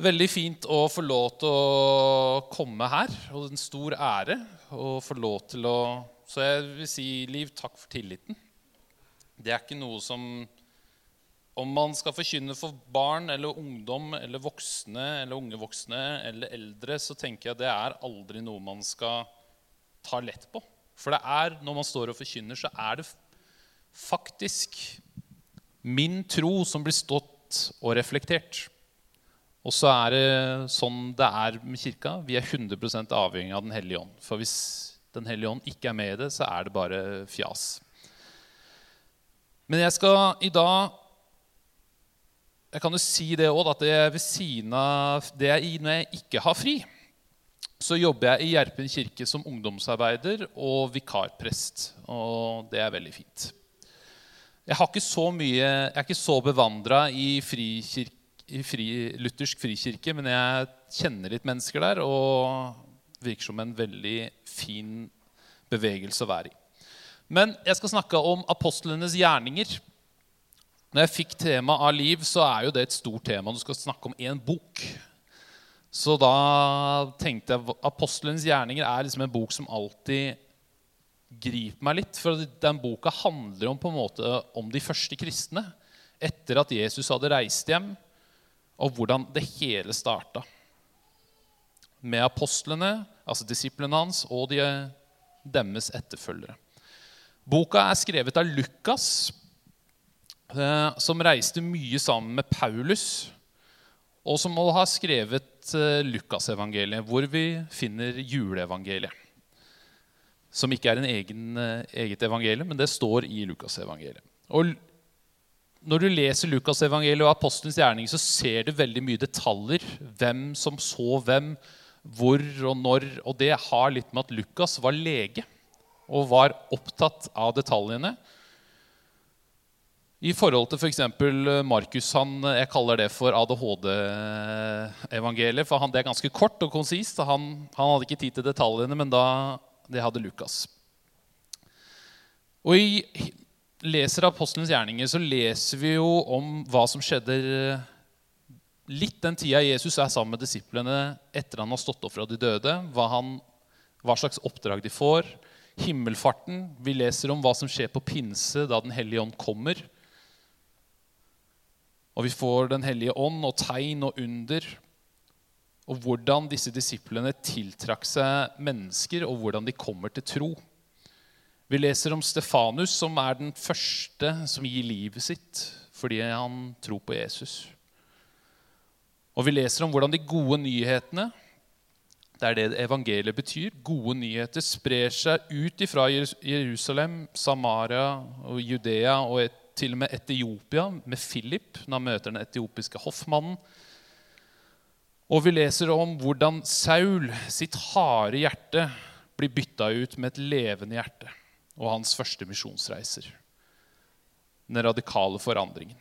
Veldig fint å få lov til å komme her, og en stor ære å få lov til å Så jeg vil si, Liv, takk for tilliten. Det er ikke noe som Om man skal forkynne for barn eller ungdom eller voksne eller unge voksne eller eldre, så tenker jeg det er aldri noe man skal ta lett på. For det er, når man står og forkynner, så er det faktisk min tro som blir stått og reflektert. Og så er det sånn det er med kirka. Vi er 100 avhengig av Den hellige ånd. For hvis Den hellige ånd ikke er med i det, så er det bare fjas. Men jeg skal i dag Jeg kan jo si det òg, at er ved siden av det jeg, når jeg ikke har fri, så jobber jeg i Gjerpen kirke som ungdomsarbeider og vikarprest. Og det er veldig fint. Jeg, ikke mye, jeg er ikke så bevandra i frikirke i fri, luthersk frikirke, men jeg kjenner litt mennesker der, og virker som en veldig fin bevegelse å være i. Men jeg skal snakke om apostlenes gjerninger. Når jeg fikk tema av liv, så er jo det et stort tema. Du skal snakke om én bok. Så da tenkte jeg apostlenes gjerninger er liksom en bok som alltid griper meg litt. For den boka handler om, på en måte, om de første kristne. Etter at Jesus hadde reist hjem og hvordan det hele starta. Med apostlene, altså disiplene hans, og de, deres etterfølgere. Boka er skrevet av Lukas, eh, som reiste mye sammen med Paulus, og som har ha skrevet eh, Lukasevangeliet, hvor vi finner juleevangeliet. Som ikke er en egen, eh, eget evangelium, men det står i Lukasevangeliet. Og når du leser Lukasevangeliet og apostelens gjerning, så ser du veldig mye detaljer. Hvem som så hvem, hvor og når. Og det har litt med at Lukas var lege og var opptatt av detaljene. I forhold til f.eks. For Markus. Han, jeg kaller det for ADHD-evangeliet. For han, det er ganske kort og konsist. Han, han hadde ikke tid til detaljene, men da, det hadde Lukas. Og i leser apostelens gjerninger, så leser vi jo om hva som skjedde litt den tida Jesus er sammen med disiplene etter han har stått opp fra de døde. Hva, han, hva slags oppdrag de får. Himmelfarten. Vi leser om hva som skjer på pinse da Den hellige ånd kommer. Og vi får Den hellige ånd og tegn og under. Og hvordan disse disiplene tiltrakk seg mennesker, og hvordan de kommer til tro. Vi leser om Stefanus, som er den første som gir livet sitt fordi han tror på Jesus. Og vi leser om hvordan de gode nyhetene, det er det evangeliet betyr, gode nyheter sprer seg ut ifra Jerusalem, Samaria og Judea og til og med Etiopia med Philip når han møter den etiopiske hoffmannen. Og vi leser om hvordan Saul sitt harde hjerte blir bytta ut med et levende hjerte og hans første misjonsreiser. Den radikale forandringen.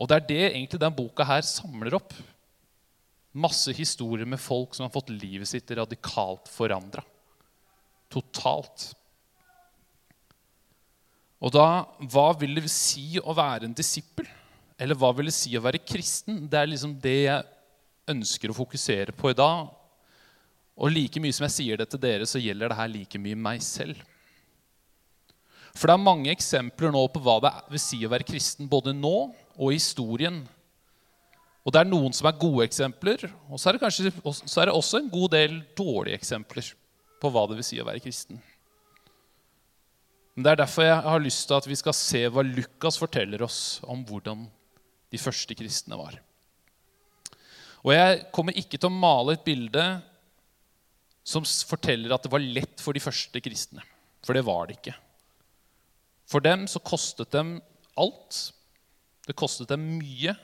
Og det er det egentlig den boka her samler opp. Masse historier med folk som har fått livet sitt radikalt forandra. Totalt. Og da, hva vil det si å være en disippel? Eller hva vil det si å være kristen? Det er liksom det jeg ønsker å fokusere på i dag. Og like mye som jeg sier det til dere, så gjelder det her like mye meg selv. For det er mange eksempler nå på hva det vil si å være kristen, både nå og i historien. Og det er noen som er gode eksempler, og så er det, kanskje, så er det også en god del dårlige eksempler på hva det vil si å være kristen. Men Det er derfor jeg har lyst til at vi skal se hva Lukas forteller oss om hvordan de første kristne var. Og Jeg kommer ikke til å male et bilde som forteller at det var lett for de første kristne. For det var det ikke. For dem så kostet dem alt. Det kostet dem mye.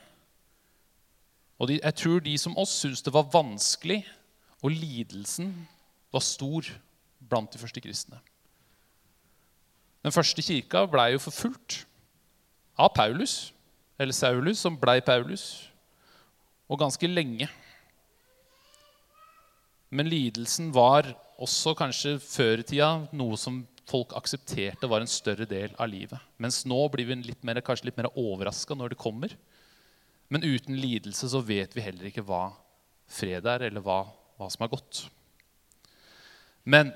Og de, jeg tror de som oss syntes det var vanskelig, og lidelsen var stor blant de første kristne. Den første kirka blei jo forfulgt av Paulus, eller Saulus, som blei Paulus, og ganske lenge. Men lidelsen var også kanskje før i tida noe som folk aksepterte var en større del av livet. Mens nå blir vi litt mer, kanskje litt mer overraska når det kommer. Men uten lidelse så vet vi heller ikke hva fred er, eller hva, hva som er godt. Men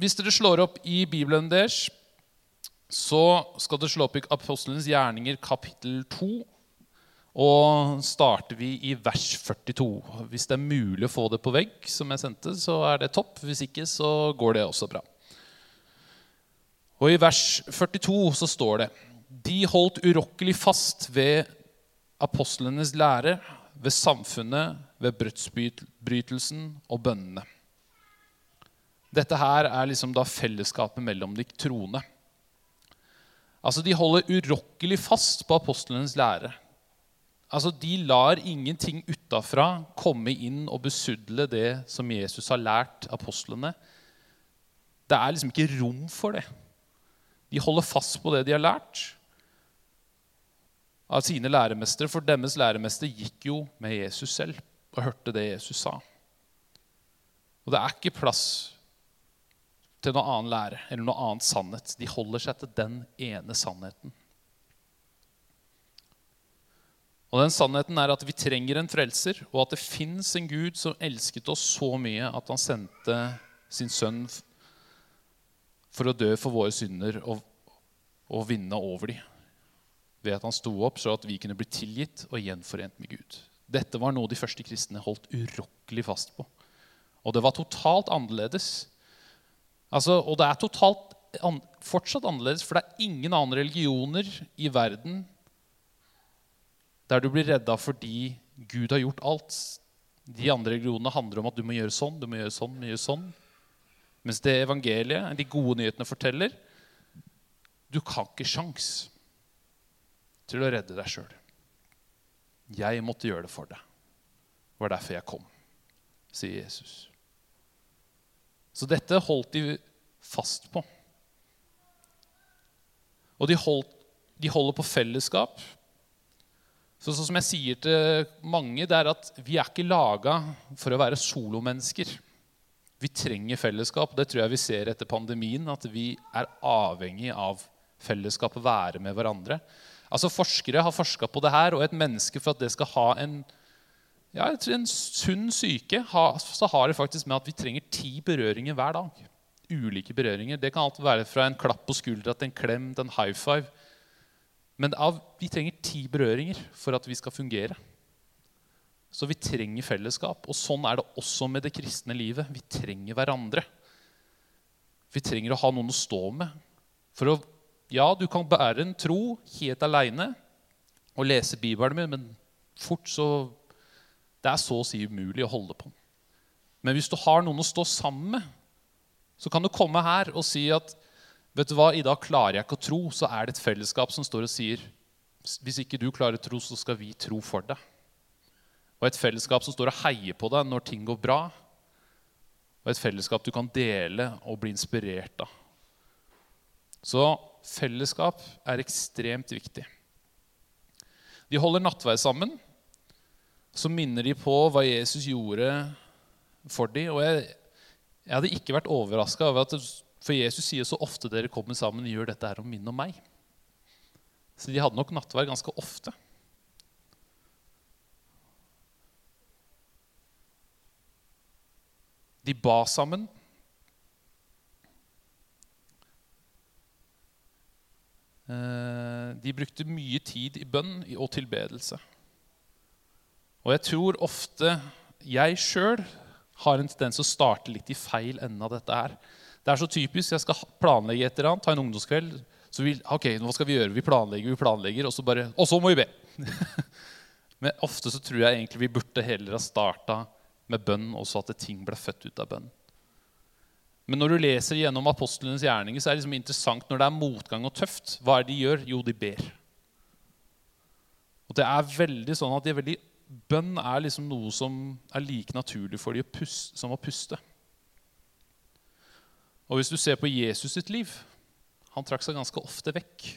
hvis dere slår opp i Bibelen deres, så skal dere slå opp i Apostlenes gjerninger kapittel 2. Og starter vi i vers 42. Hvis det er mulig å få det på vegg, som jeg sendte, så er det topp. Hvis ikke, så går det også bra. Og i vers 42 så står det De holdt urokkelig fast ved apostlenes lære, ved samfunnet, ved brødsbrytelsen og bønnene. Dette her er liksom da fellesskapet mellom de troende. Altså, De holder urokkelig fast på apostlenes lære. Altså, De lar ingenting utafra komme inn og besudle det som Jesus har lært apostlene. Det er liksom ikke rom for det. De holder fast på det de har lært av sine læremestere, for deres læremester gikk jo med Jesus selv og hørte det Jesus sa. Og det er ikke plass til noe annen lære eller noe annet sannhet. De holder seg til den ene sannheten. Og den sannheten er at vi trenger en frelser, og at det fins en Gud som elsket oss så mye at han sendte sin sønn for å dø for våre synder og, og vinne over dem. Ved at han sto opp så at vi kunne bli tilgitt og gjenforent med Gud. Dette var noe de første kristne holdt urokkelig fast på. Og det var totalt annerledes. Altså, og det er totalt an, fortsatt annerledes, for det er ingen andre religioner i verden der du blir redda fordi Gud har gjort alt. De andre religionene handler om at du må gjøre sånn, du må gjøre sånn, må gjøre sånn. Mens det evangeliet, de gode nyhetene, forteller du kan ikke sjans til å redde deg sjøl. Jeg måtte gjøre det for deg. Det var derfor jeg kom, sier Jesus. Så dette holdt de fast på. Og de, holdt, de holder på fellesskap, så sånn som jeg sier til mange, det er at vi er ikke laga for å være solomennesker. Vi trenger fellesskap. Det tror jeg vi ser etter pandemien. At vi er avhengig av fellesskap, være med hverandre. Altså Forskere har forska på det her, og et menneske for at det skal ha en, ja, en sunn syke, så har det faktisk med at vi trenger ti berøringer hver dag. Ulike berøringer. Det kan alt være fra en klapp på skuldra til en klem til en high five. Men av, vi trenger ti berøringer for at vi skal fungere. Så vi trenger fellesskap. Og sånn er det også med det kristne livet. Vi trenger hverandre. Vi trenger å ha noen å stå med. For å, ja, du kan bære en tro helt aleine og lese Bibelen med, men fort så Det er så å si umulig å holde på. Men hvis du har noen å stå sammen med, så kan du komme her og si at Vet du hva, I dag klarer jeg ikke å tro, så er det et fellesskap som står og sier hvis ikke du klarer å tro, så skal vi tro for deg. Og et fellesskap som står og heier på deg når ting går bra. Og et fellesskap du kan dele og bli inspirert av. Så fellesskap er ekstremt viktig. De holder nattverd sammen. Så minner de på hva Jesus gjorde for dem. Og jeg, jeg hadde ikke vært overraska over at for Jesus sier så ofte dere kommer sammen, gjør dette her om min og meg. Så de hadde nok nattverd ganske ofte. De ba sammen. Eh, de brukte mye tid i bønn og tilbedelse. Og jeg tror ofte jeg sjøl har en tendens å starte litt i feil ende av dette her. Det er så typisk. Jeg skal planlegge et eller annet, ta en ungdomskveld. Så vi, ok, hva skal vi gjøre? Vi planlegger, vi planlegger, og så bare Og så må vi be! Men ofte så tror jeg egentlig vi burde heller ha starta med bønn, og så at ting ble født ut av bønn. Men når du leser gjennom apostlenes gjerninger, så er det liksom interessant når det er motgang og tøft. Hva er det de gjør? Jo, de ber. Og det er veldig sånn at veldig, Bønn er liksom noe som er like naturlig for dem som å puste. Og hvis du ser på Jesus sitt liv Han trakk seg ganske ofte vekk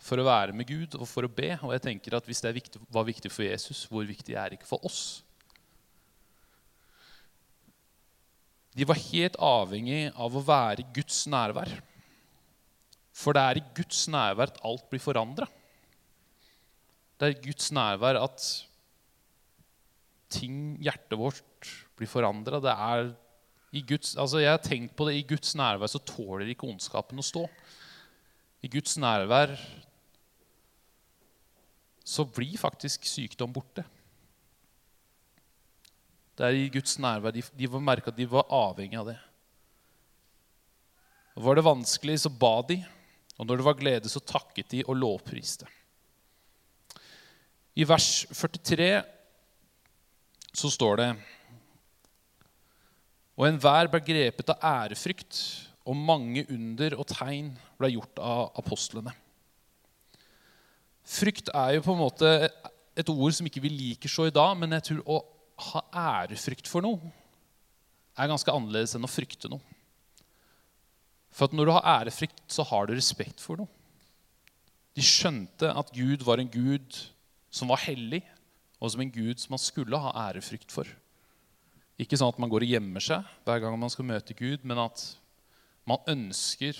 for å være med Gud og for å be. Og jeg tenker at Hvis det viktig, var viktig for Jesus, hvor viktig er det ikke for oss? De var helt avhengig av å være i Guds nærvær. For det er i Guds nærvær at alt blir forandra. det er i Guds nærvær at ting, hjertet vårt, blir forandra. Det er Guds, altså Jeg har tenkt på det. I Guds nærvær så tåler ikke ondskapen å stå. I Guds nærvær så blir faktisk sykdom borte. Det er i Guds nærvær. De, de merka at de var avhengig av det. Var det vanskelig, så ba de. Og når det var glede, så takket de og lovpriste. I vers 43 så står det Og enhver ble grepet av ærefrykt, og mange under og tegn ble gjort av apostlene. Frykt er jo på en måte et ord som ikke vi liker så i dag, men jeg tror å ha ærefrykt for noe er ganske annerledes enn å frykte noe. For at når du har ærefrykt, så har du respekt for noe. De skjønte at Gud var en gud som var hellig, og som en gud som man skulle ha ærefrykt for. Ikke sånn at man går og gjemmer seg hver gang man skal møte Gud, men at man ønsker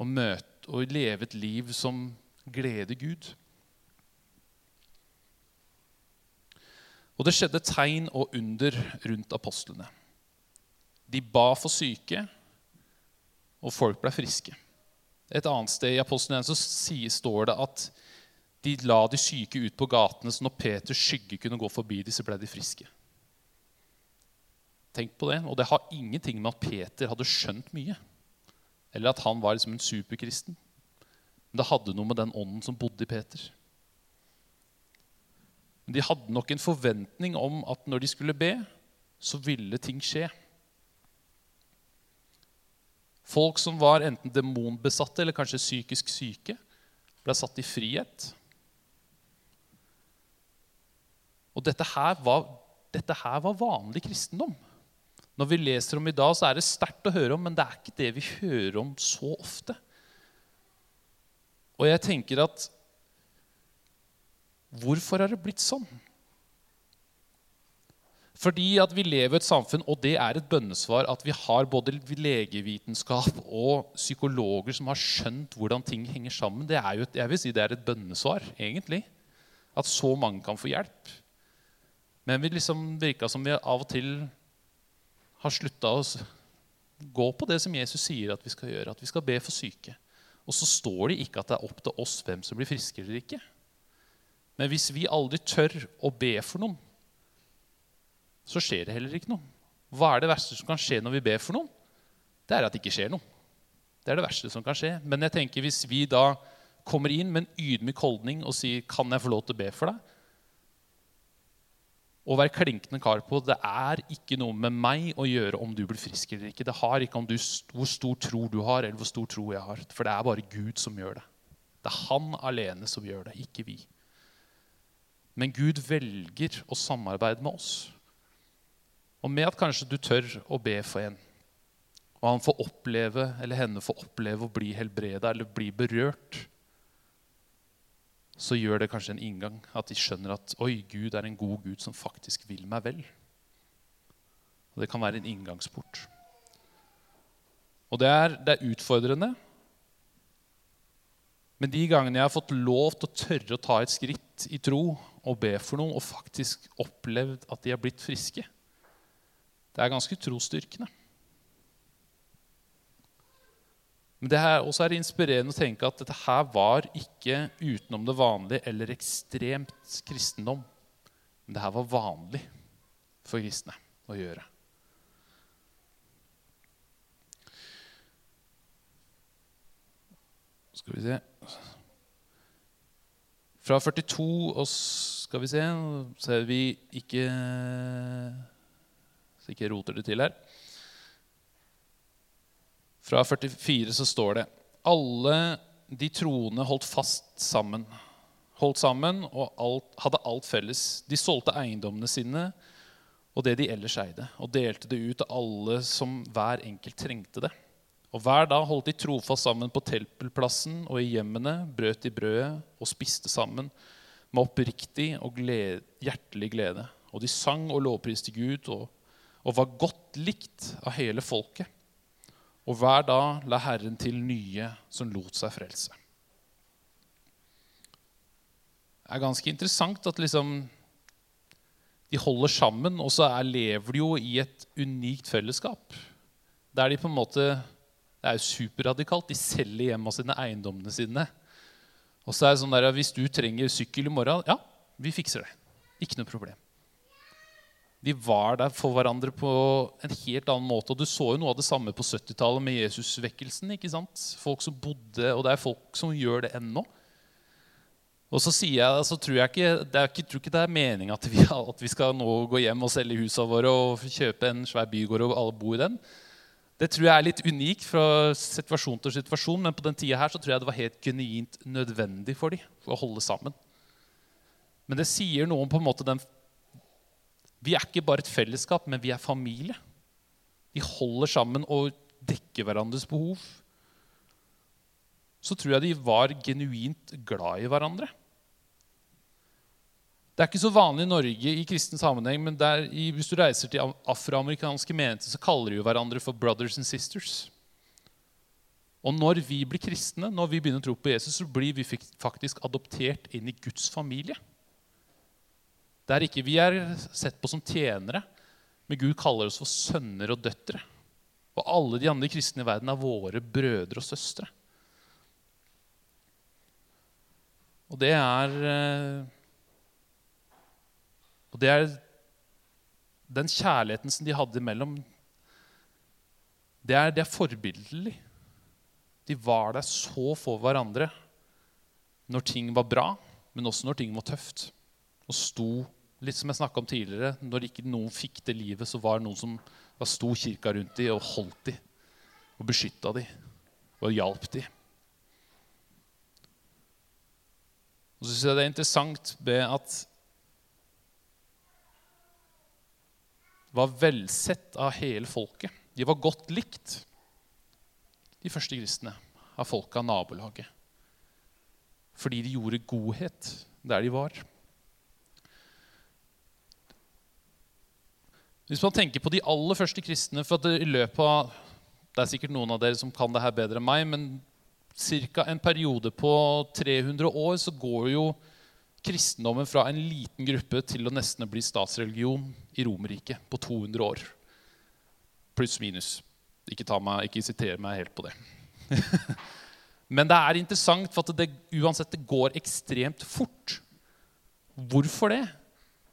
å møte og leve et liv som gleder Gud. Og det skjedde tegn og under rundt apostlene. De ba for syke, og folk ble friske. Et annet sted i apostlene så står det at de la de syke ut på gatene, så når Peters skygge kunne gå forbi dem, så ble de friske. Tenk på det. Og det har ingenting med at Peter hadde skjønt mye, eller at han var liksom en superkristen. Men det hadde noe med den ånden som bodde i Peter. Men de hadde nok en forventning om at når de skulle be, så ville ting skje. Folk som var enten demonbesatte eller kanskje psykisk syke, ble satt i frihet. Og dette her var, dette her var vanlig kristendom. Når vi leser om i dag, så er det sterkt å høre om, men det er ikke det vi hører om så ofte. Og jeg tenker at Hvorfor har det blitt sånn? Fordi at vi lever i et samfunn, og det er et bønnesvar, at vi har både legevitenskap og psykologer som har skjønt hvordan ting henger sammen. Det er jo et, jeg vil si det er et bønnesvar, egentlig. At så mange kan få hjelp. Men vi liksom virka som vi av og til har slutta å gå på det som Jesus sier at vi skal gjøre. At vi skal be for syke. Og så står det ikke at det er opp til oss hvem som blir friske eller ikke. Men hvis vi aldri tør å be for noen, så skjer det heller ikke noe. Hva er det verste som kan skje når vi ber for noen? Det er at det ikke skjer noe. Det er det verste som kan skje. Men jeg tenker hvis vi da kommer inn med en ydmyk holdning og sier 'Kan jeg få lov til å be for deg?' Og være klinkende kar på det er ikke noe med meg å gjøre om du blir frisk eller ikke. Det har ikke om du, hvor stor tro du har, eller hvor stor tro jeg har. For det er bare Gud som gjør det. Det er han alene som gjør det, ikke vi. Men Gud velger å samarbeide med oss. Og med at kanskje du tør å be for en, og han får oppleve, eller henne får oppleve å bli helbreda eller bli berørt, så gjør det kanskje en inngang. At de skjønner at oi, Gud er en god Gud som faktisk vil meg vel. Og Det kan være en inngangsport. Og det er, det er utfordrende. Men de gangene jeg har fått lov til å tørre å ta et skritt i tro og be for noen, og faktisk opplevd at de har blitt friske, det er ganske trosstyrkende. Men det her også er inspirerende å tenke at dette her var ikke utenom det vanlige eller ekstremt kristendom. Men det her var vanlig for kristne å gjøre. Skal vi se Fra 42 og skal vi se Så er vi ikke Så ikke roter det til her. Fra 44 så står det alle de troende holdt fast sammen. Holdt sammen og alt, hadde alt felles. De solgte eiendommene sine og det de ellers eide, og delte det ut til alle som hver enkelt trengte det. Og Hver dag holdt de trofast sammen på tempelplassen og i hjemmene, brøt de brødet og spiste sammen med oppriktig og glede, hjertelig glede. Og de sang og lovpriste Gud og, og var godt likt av hele folket. Og hver dag la Herren til nye som lot seg frelse. Det er ganske interessant at liksom de holder sammen, og så er, lever de jo i et unikt fellesskap. Der de på en måte Det er jo superradikalt. De selger hjemma sine, eiendommene sine. Og så er det sånn der, Hvis du trenger sykkel i morgen, ja, vi fikser det. Ikke noe problem. De var der for hverandre på en helt annen måte. Og du så jo noe av det samme på 70-tallet med Jesusvekkelsen. ikke sant? Folk som bodde, Og det er folk som gjør det ennå. Og så sier jeg, så tror jeg ikke, det er ikke, tror ikke det er meninga at, vi, at vi skal nå gå hjem og selge husene våre og kjøpe en svær bygård og alle bo i den. Det tror jeg er litt unikt fra situasjon til situasjon, men på den tida her så tror jeg det var helt genuint nødvendig for dem for å holde sammen. Men det sier noe om på en måte den Vi er ikke bare et fellesskap, men vi er familie. Vi holder sammen og dekker hverandres behov. Så tror jeg de var genuint glad i hverandre. Det er ikke så vanlig i Norge i kristen sammenheng, men der, hvis du reiser til afroamerikanske menigheter, så kaller de jo hverandre for 'brothers and sisters'. Og når vi blir kristne, når vi begynner å tro på Jesus, så blir vi faktisk adoptert inn i Guds familie. Der ikke vi er sett på som tjenere, men Gud kaller oss for sønner og døtre. Og alle de andre kristne i verden er våre brødre og søstre. Og det er eh, og det er den kjærligheten som de hadde imellom, det er, det er forbilledlig. De var der så for hverandre når ting var bra, men også når ting var tøft. Og sto, litt som jeg om tidligere, Når ikke noen fikk det livet, så var det noen som da sto kirka rundt dem og holdt dem og beskytta dem og hjalp dem. Og så syns jeg det er interessant med at var velsett av hele folket. De var godt likt, de første kristne, av folket av nabolaget. Fordi de gjorde godhet der de var. Hvis man tenker på de aller første kristne for at i løpet av, Det er sikkert noen av dere som kan det her bedre enn meg, men ca. en periode på 300 år så går jo kristendommen fra en liten gruppe til å nesten bli statsreligion i Romerriket på 200 år. Pluss minus. Ikke, meg, ikke siter meg helt på det. Men det er interessant, for at det, uansett det går ekstremt fort. Hvorfor det?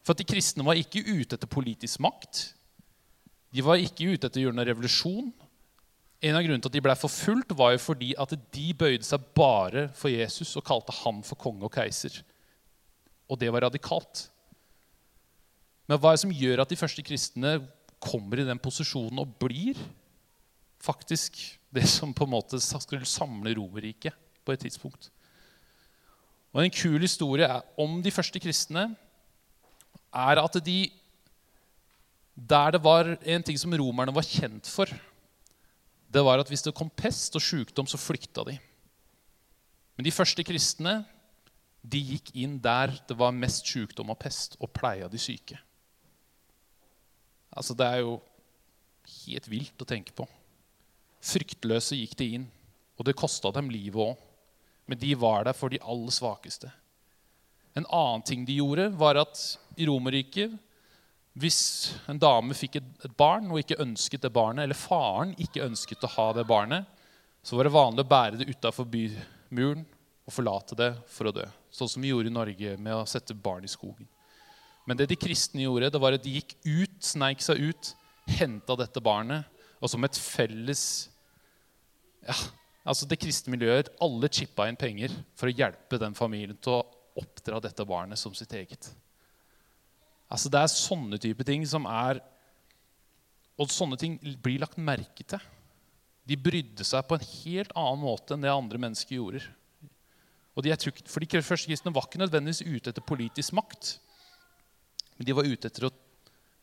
For at de kristne var ikke ute etter politisk makt. De var ikke ute etter å gjøre noen revolusjon. En av grunnene til at de ble forfulgt, var jo fordi at de bøyde seg bare for Jesus og kalte han for konge og keiser. Og det var radikalt. Men hva er det som gjør at de første kristne kommer i den posisjonen og blir faktisk det som på en måte skulle samle Romerriket på et tidspunkt? Og En kul historie er om de første kristne er at de Der det var en ting som romerne var kjent for, det var at hvis det kom pest og sykdom, så flykta de. Men de første kristne de gikk inn der det var mest sykdom og pest, og pleia de syke. Altså, Det er jo helt vilt å tenke på. Fryktløse gikk de inn, og det kosta dem livet òg. Men de var der for de aller svakeste. En annen ting de gjorde, var at i Romerriket hvis en dame fikk et barn og ikke ønsket det barnet, eller faren ikke ønsket å ha det barnet, så var det vanlig å bære det utafor bymuren og forlate det for å dø. Sånn som vi gjorde i Norge med å sette barn i skogen. Men det de kristne gjorde, det var at de gikk ut, sneik seg ut, henta dette barnet, og som et felles ja, altså Det kristne miljøet, alle chippa inn penger for å hjelpe den familien til å oppdra dette barnet som sitt eget. Altså Det er sånne type ting som er Og sånne ting blir lagt merke til. De brydde seg på en helt annen måte enn det andre mennesker gjorde. Og de, for de første kristne var ikke nødvendigvis ute etter politisk makt. Men de var ute etter å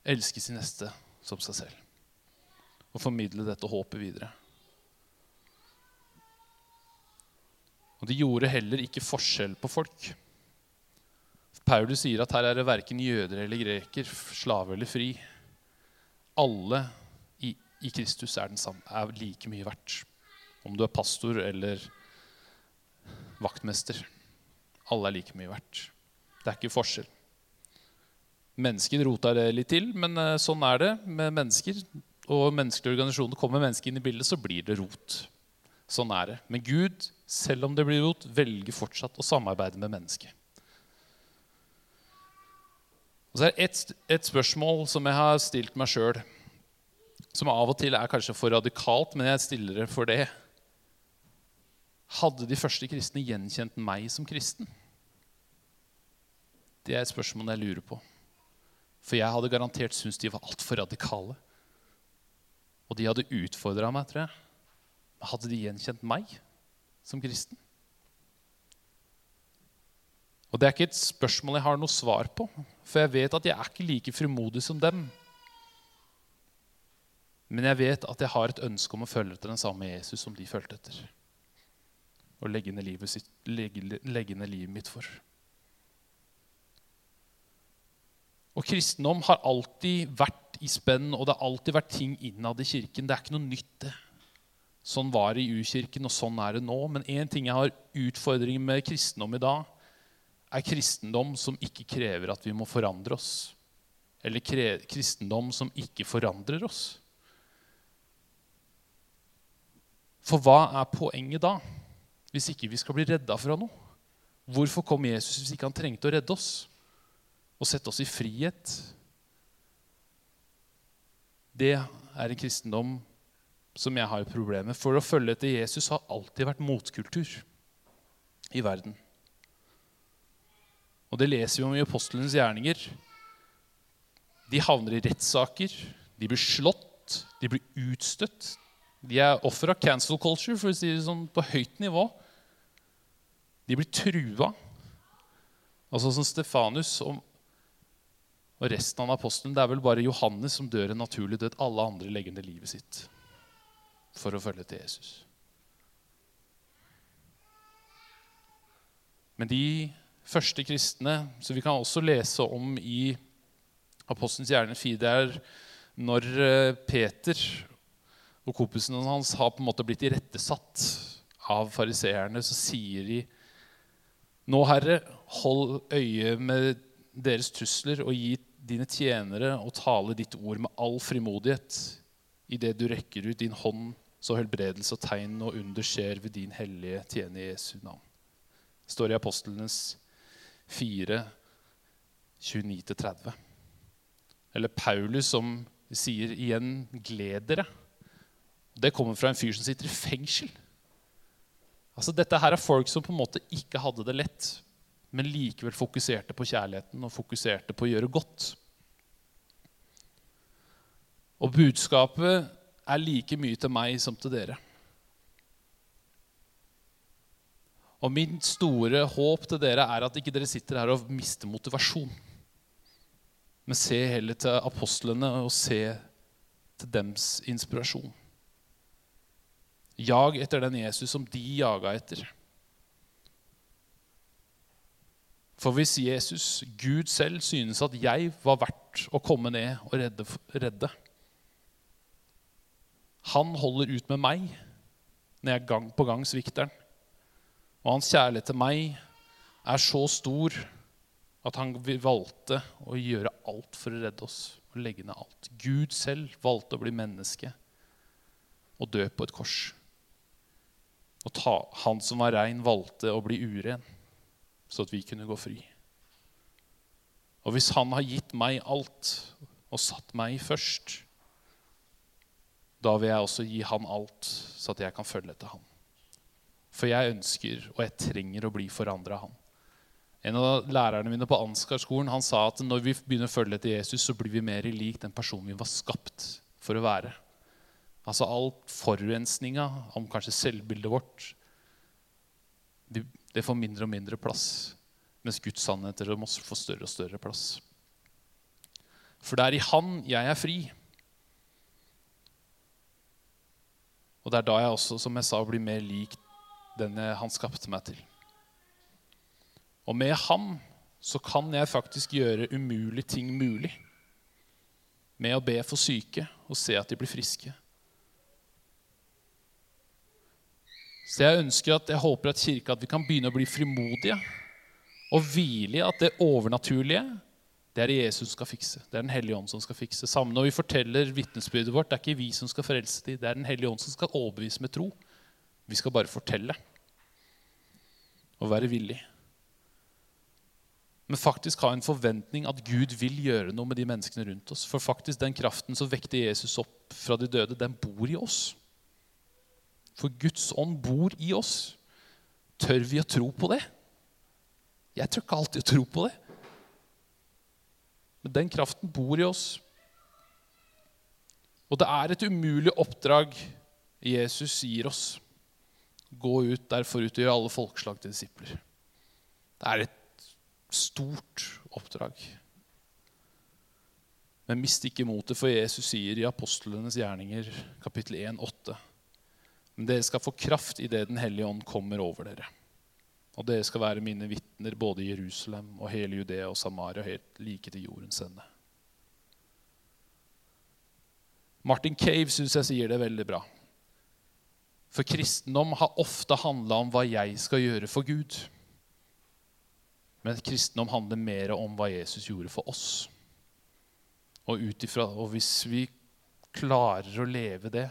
elske sin neste som seg selv. Og formidle dette håpet videre. Og de gjorde heller ikke forskjell på folk. Paulus sier at her er det verken jøder eller greker, slave eller fri. Alle i, i Kristus er, samme, er like mye verdt. Om du er pastor eller vaktmester. Alle er like mye verdt. Det er ikke forskjell. Mennesker rota det litt til, men eh, sånn er det med mennesker. Og menneskelige organisasjoner kommer mennesker inn i bildet, så blir det rot. Sånn er det. Men Gud, selv om det blir rot, velger fortsatt å samarbeide med mennesket. Og så er det et, et spørsmål som jeg har stilt meg sjøl, som av og til er kanskje for radikalt, men jeg stiller det for det. Hadde de første kristne gjenkjent meg som kristen? Det er et spørsmål jeg lurer på. For jeg hadde garantert syntes de var altfor radikale. Og de hadde utfordra meg, tror jeg. Hadde de gjenkjent meg som kristen? Og det er ikke et spørsmål jeg har noe svar på, for jeg vet at jeg er ikke like frimodig som dem. Men jeg vet at jeg har et ønske om å følge etter den samme Jesus som de fulgte etter. Og legge ned livet, sitt, legge, legge ned livet mitt for. Og kristendom har alltid vært i spenn, og det har alltid vært ting innad i kirken. Det er ikke noe nytt, det. Sånn var det i U-kirken, og sånn er det nå. Men én ting jeg har utfordringer med kristendom i dag, er kristendom som ikke krever at vi må forandre oss. Eller kristendom som ikke forandrer oss. For hva er poenget da, hvis ikke vi skal bli redda fra noe? Hvorfor kom Jesus hvis ikke han trengte å redde oss? og sette oss i frihet. Det er en kristendom som jeg har problemer med. For å følge etter Jesus har alltid vært motkultur i verden. Og det leser vi om i apostlenes gjerninger. De havner i rettssaker, de blir slått, de blir utstøtt. De er offer av cancel culture, for å si det sånn på høyt nivå. De blir trua. Altså som Stefanus. og, og resten av apostelen, Det er vel bare Johannes som dør en naturlig død. Alle andre legger ned livet sitt for å følge til Jesus. Men de første kristne, som vi kan også lese om i Apostelens hjerne 4, det er når eh, Peter og kompisene hans har på en måte blitt irettesatt av fariseerne, så sier de Nå, Herre, hold øye med deres trusler og gi dine tjenere å tale ditt ord med all frimodighet idet du rekker ut din hånd, så helbredelse og tegn og under skjer ved din hellige tjene Jesu navn. Det står i Apostlenes 4, 29-30. Eller Paulus som sier igjen 'gled dere'. Det kommer fra en fyr som sitter i fengsel. Altså, dette her er folk som på en måte ikke hadde det lett, men likevel fokuserte på kjærligheten og fokuserte på å gjøre godt. Og budskapet er like mye til meg som til dere. Og min store håp til dere er at ikke dere sitter her og mister motivasjon. Men se heller til apostlene og se til dems inspirasjon. Jag etter den Jesus som de jaga etter. For hvis Jesus, Gud selv, synes at jeg var verdt å komme ned og redde, redde Han holder ut med meg når jeg gang på gang svikter han. Og hans kjærlighet til meg er så stor at han valgte å gjøre alt for å redde oss. og legge ned alt. Gud selv valgte å bli menneske og dø på et kors. Og ta, han som var rein, valgte å bli uren så at vi kunne gå fri. Og hvis han har gitt meg alt og satt meg først, da vil jeg også gi han alt, så at jeg kan følge etter han. For jeg ønsker, og jeg trenger å bli forandra av han. En av lærerne mine på Ansgar-skolen han sa at når vi begynner å følge etter Jesus, så blir vi mer lik den personen vi var skapt for å være. Altså alt forurensninga om kanskje selvbildet vårt, det får mindre og mindre plass. Mens Guds sannheter må få større og større plass. For det er i Han jeg er fri. Og det er da jeg også, som jeg sa, blir mer lik den han skapte meg til. Og med ham så kan jeg faktisk gjøre umulige ting mulig. Med å be for syke og se at de blir friske. Så jeg ønsker at, jeg håper at kirka at vi kan begynne å bli frimodige Og hvile i at det overnaturlige, det er det Jesus skal fikse. Det er Den hellige ånd som skal fikse. Samme når vi forteller vitnesbyrdet vårt, det er ikke vi som skal frelse dem, det er Den hellige ånd som skal overbevise med tro. Vi skal bare fortelle og være villig. Men faktisk ha en forventning at Gud vil gjøre noe med de menneskene rundt oss. For faktisk den kraften som vekte Jesus opp fra de døde, den bor i oss. For Guds ånd bor i oss. Tør vi å tro på det? Jeg tør ikke alltid å tro på det. Men den kraften bor i oss. Og det er et umulig oppdrag Jesus gir oss. Gå ut derfor ut og gjør alle folkeslag til disipler. Det er et stort oppdrag. Men mist ikke motet, for Jesus sier i apostlenes gjerninger, kapittel 1, 8, Men dere skal få kraft idet Den hellige ånd kommer over dere. Og dere skal være mine vitner både i Jerusalem og hele Judea og Samaria, helt like til jordens ende. Martin Cave syns jeg sier det veldig bra. For kristendom har ofte handla om hva jeg skal gjøre for Gud. Men kristendom handler mer om hva Jesus gjorde for oss. Og, utifra, og hvis vi klarer å leve det,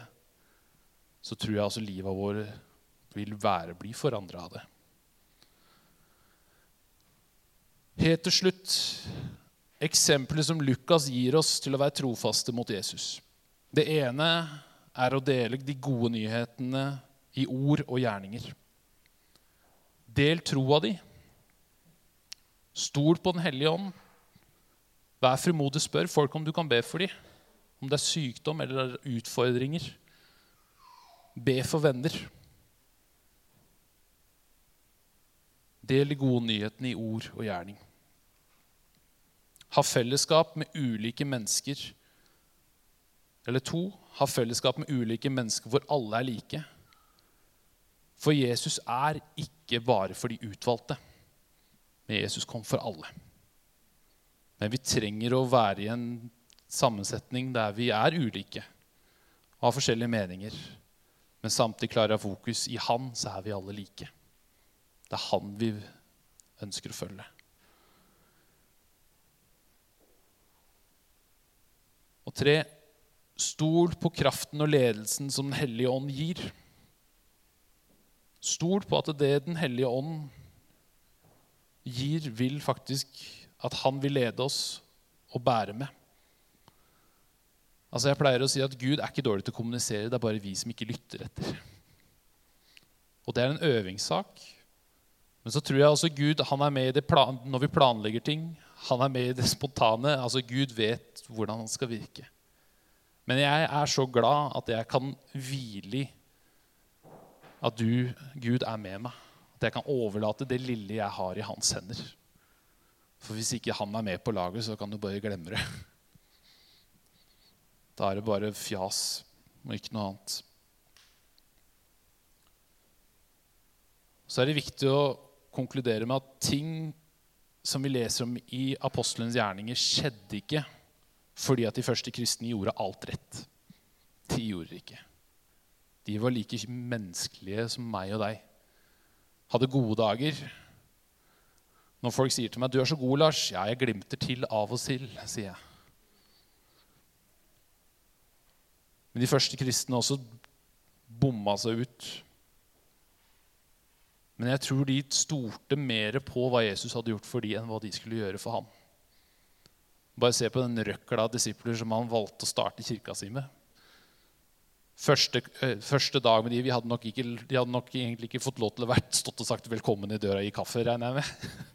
så tror jeg altså livet vårt vil være, bli forandra av det. Helt til slutt eksempelet som Lukas gir oss til å være trofaste mot Jesus. Det ene er å dele de gode nyhetene i ord og gjerninger. Del troa di. Stol på Den hellige ånd. Vær frimodig, spør folk om du kan be for dem. Om det er sykdom eller utfordringer. Be for venner. Del de gode nyhetene i ord og gjerning. Ha fellesskap med ulike mennesker. Eller to, ha fellesskap med ulike mennesker hvor alle er like. For Jesus er ikke bare for de utvalgte. Men Jesus kom for alle. Men vi trenger å være i en sammensetning der vi er ulike og har forskjellige meninger. Men samtidig klarer å ha fokus i Han, så er vi alle like. Det er han vi ønsker å følge. Og tre stol på kraften og ledelsen som Den hellige ånd gir. Stol på at det Den hellige ånd gir, vil faktisk at han vil lede oss og bære med. Altså Jeg pleier å si at Gud er ikke dårlig til å kommunisere, det er bare vi som ikke lytter etter. Og det er en øvingssak. Men så tror jeg også Gud han er med i det plan, når vi planlegger ting. Han er med i det spontane. altså Gud vet hvordan han skal virke. Men jeg er så glad at jeg kan hvile i at du, Gud, er med meg. At jeg kan overlate det lille jeg har i hans hender. For hvis ikke han er med på laget, så kan du bare glemme det. Da er det bare fjas og ikke noe annet. Så er det viktig å konkludere med at ting som vi leser om i apostelens gjerninger, skjedde ikke fordi at de første kristne gjorde alt rett. De gjorde det ikke. De var like menneskelige som meg og deg. Hadde gode dager. Når folk sier til meg 'Du er så god, Lars', ja, jeg glimter til av og til, sier jeg. Men de første kristne også bomma seg ut men jeg tror de stolte mer på hva Jesus hadde gjort for dem, enn hva de skulle gjøre for ham. Bare se på den røkla av disipler som han valgte å starte kirka si med. Første, øh, første dag med de, vi hadde nok ikke, de hadde nok egentlig ikke fått lov til å vært stått og sagt 'velkommen i døra i kaffe', regner jeg med.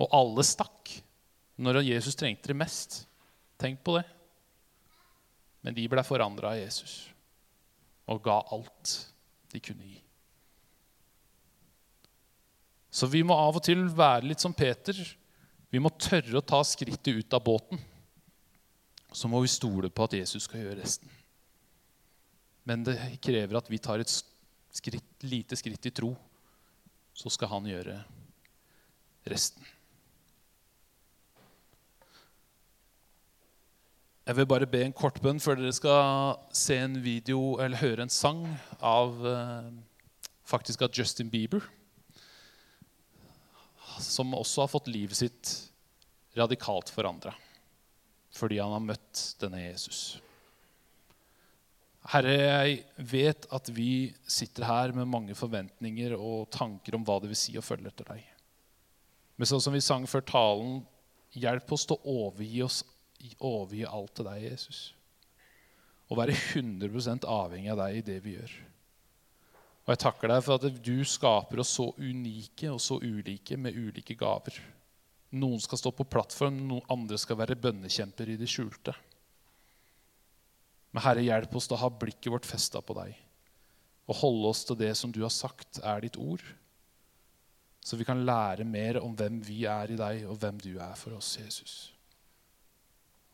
Og alle stakk når Jesus trengte det mest. Tenk på det. Men de ble forandra av Jesus og ga alt de kunne gi. Så vi må av og til være litt som Peter. Vi må tørre å ta skrittet ut av båten. Så må vi stole på at Jesus skal gjøre resten. Men det krever at vi tar et skritt, lite skritt i tro. Så skal han gjøre resten. Jeg vil bare be en kort bønn før dere skal se en video eller høre en sang av, eh, faktisk av Justin Bieber som også har fått livet sitt radikalt forandra fordi han har møtt denne Jesus. Herre, jeg vet at vi sitter her med mange forventninger og tanker om hva det vil si å følge etter deg. Men sånn som vi sang før talen, hjelp oss til å overgi, oss, overgi alt til deg, Jesus. Og være 100 avhengig av deg i det vi gjør. Og jeg takker deg for at du skaper oss så unike og så ulike med ulike gaver. Noen skal stå på plattform, noen andre skal være bønnekjemper i det skjulte. Men Herre, hjelp oss til å ha blikket vårt festa på deg og holde oss til det som du har sagt er ditt ord, så vi kan lære mer om hvem vi er i deg, og hvem du er for oss, Jesus.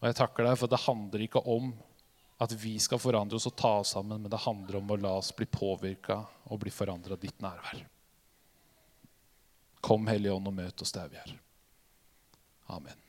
Og Jeg takker deg for det handler ikke om at vi skal forandre oss og ta oss sammen, men det handler om å la oss bli påvirka og bli forandra av ditt nærvær. Kom, Hellige Ånd, og møt oss der vi er. Amen.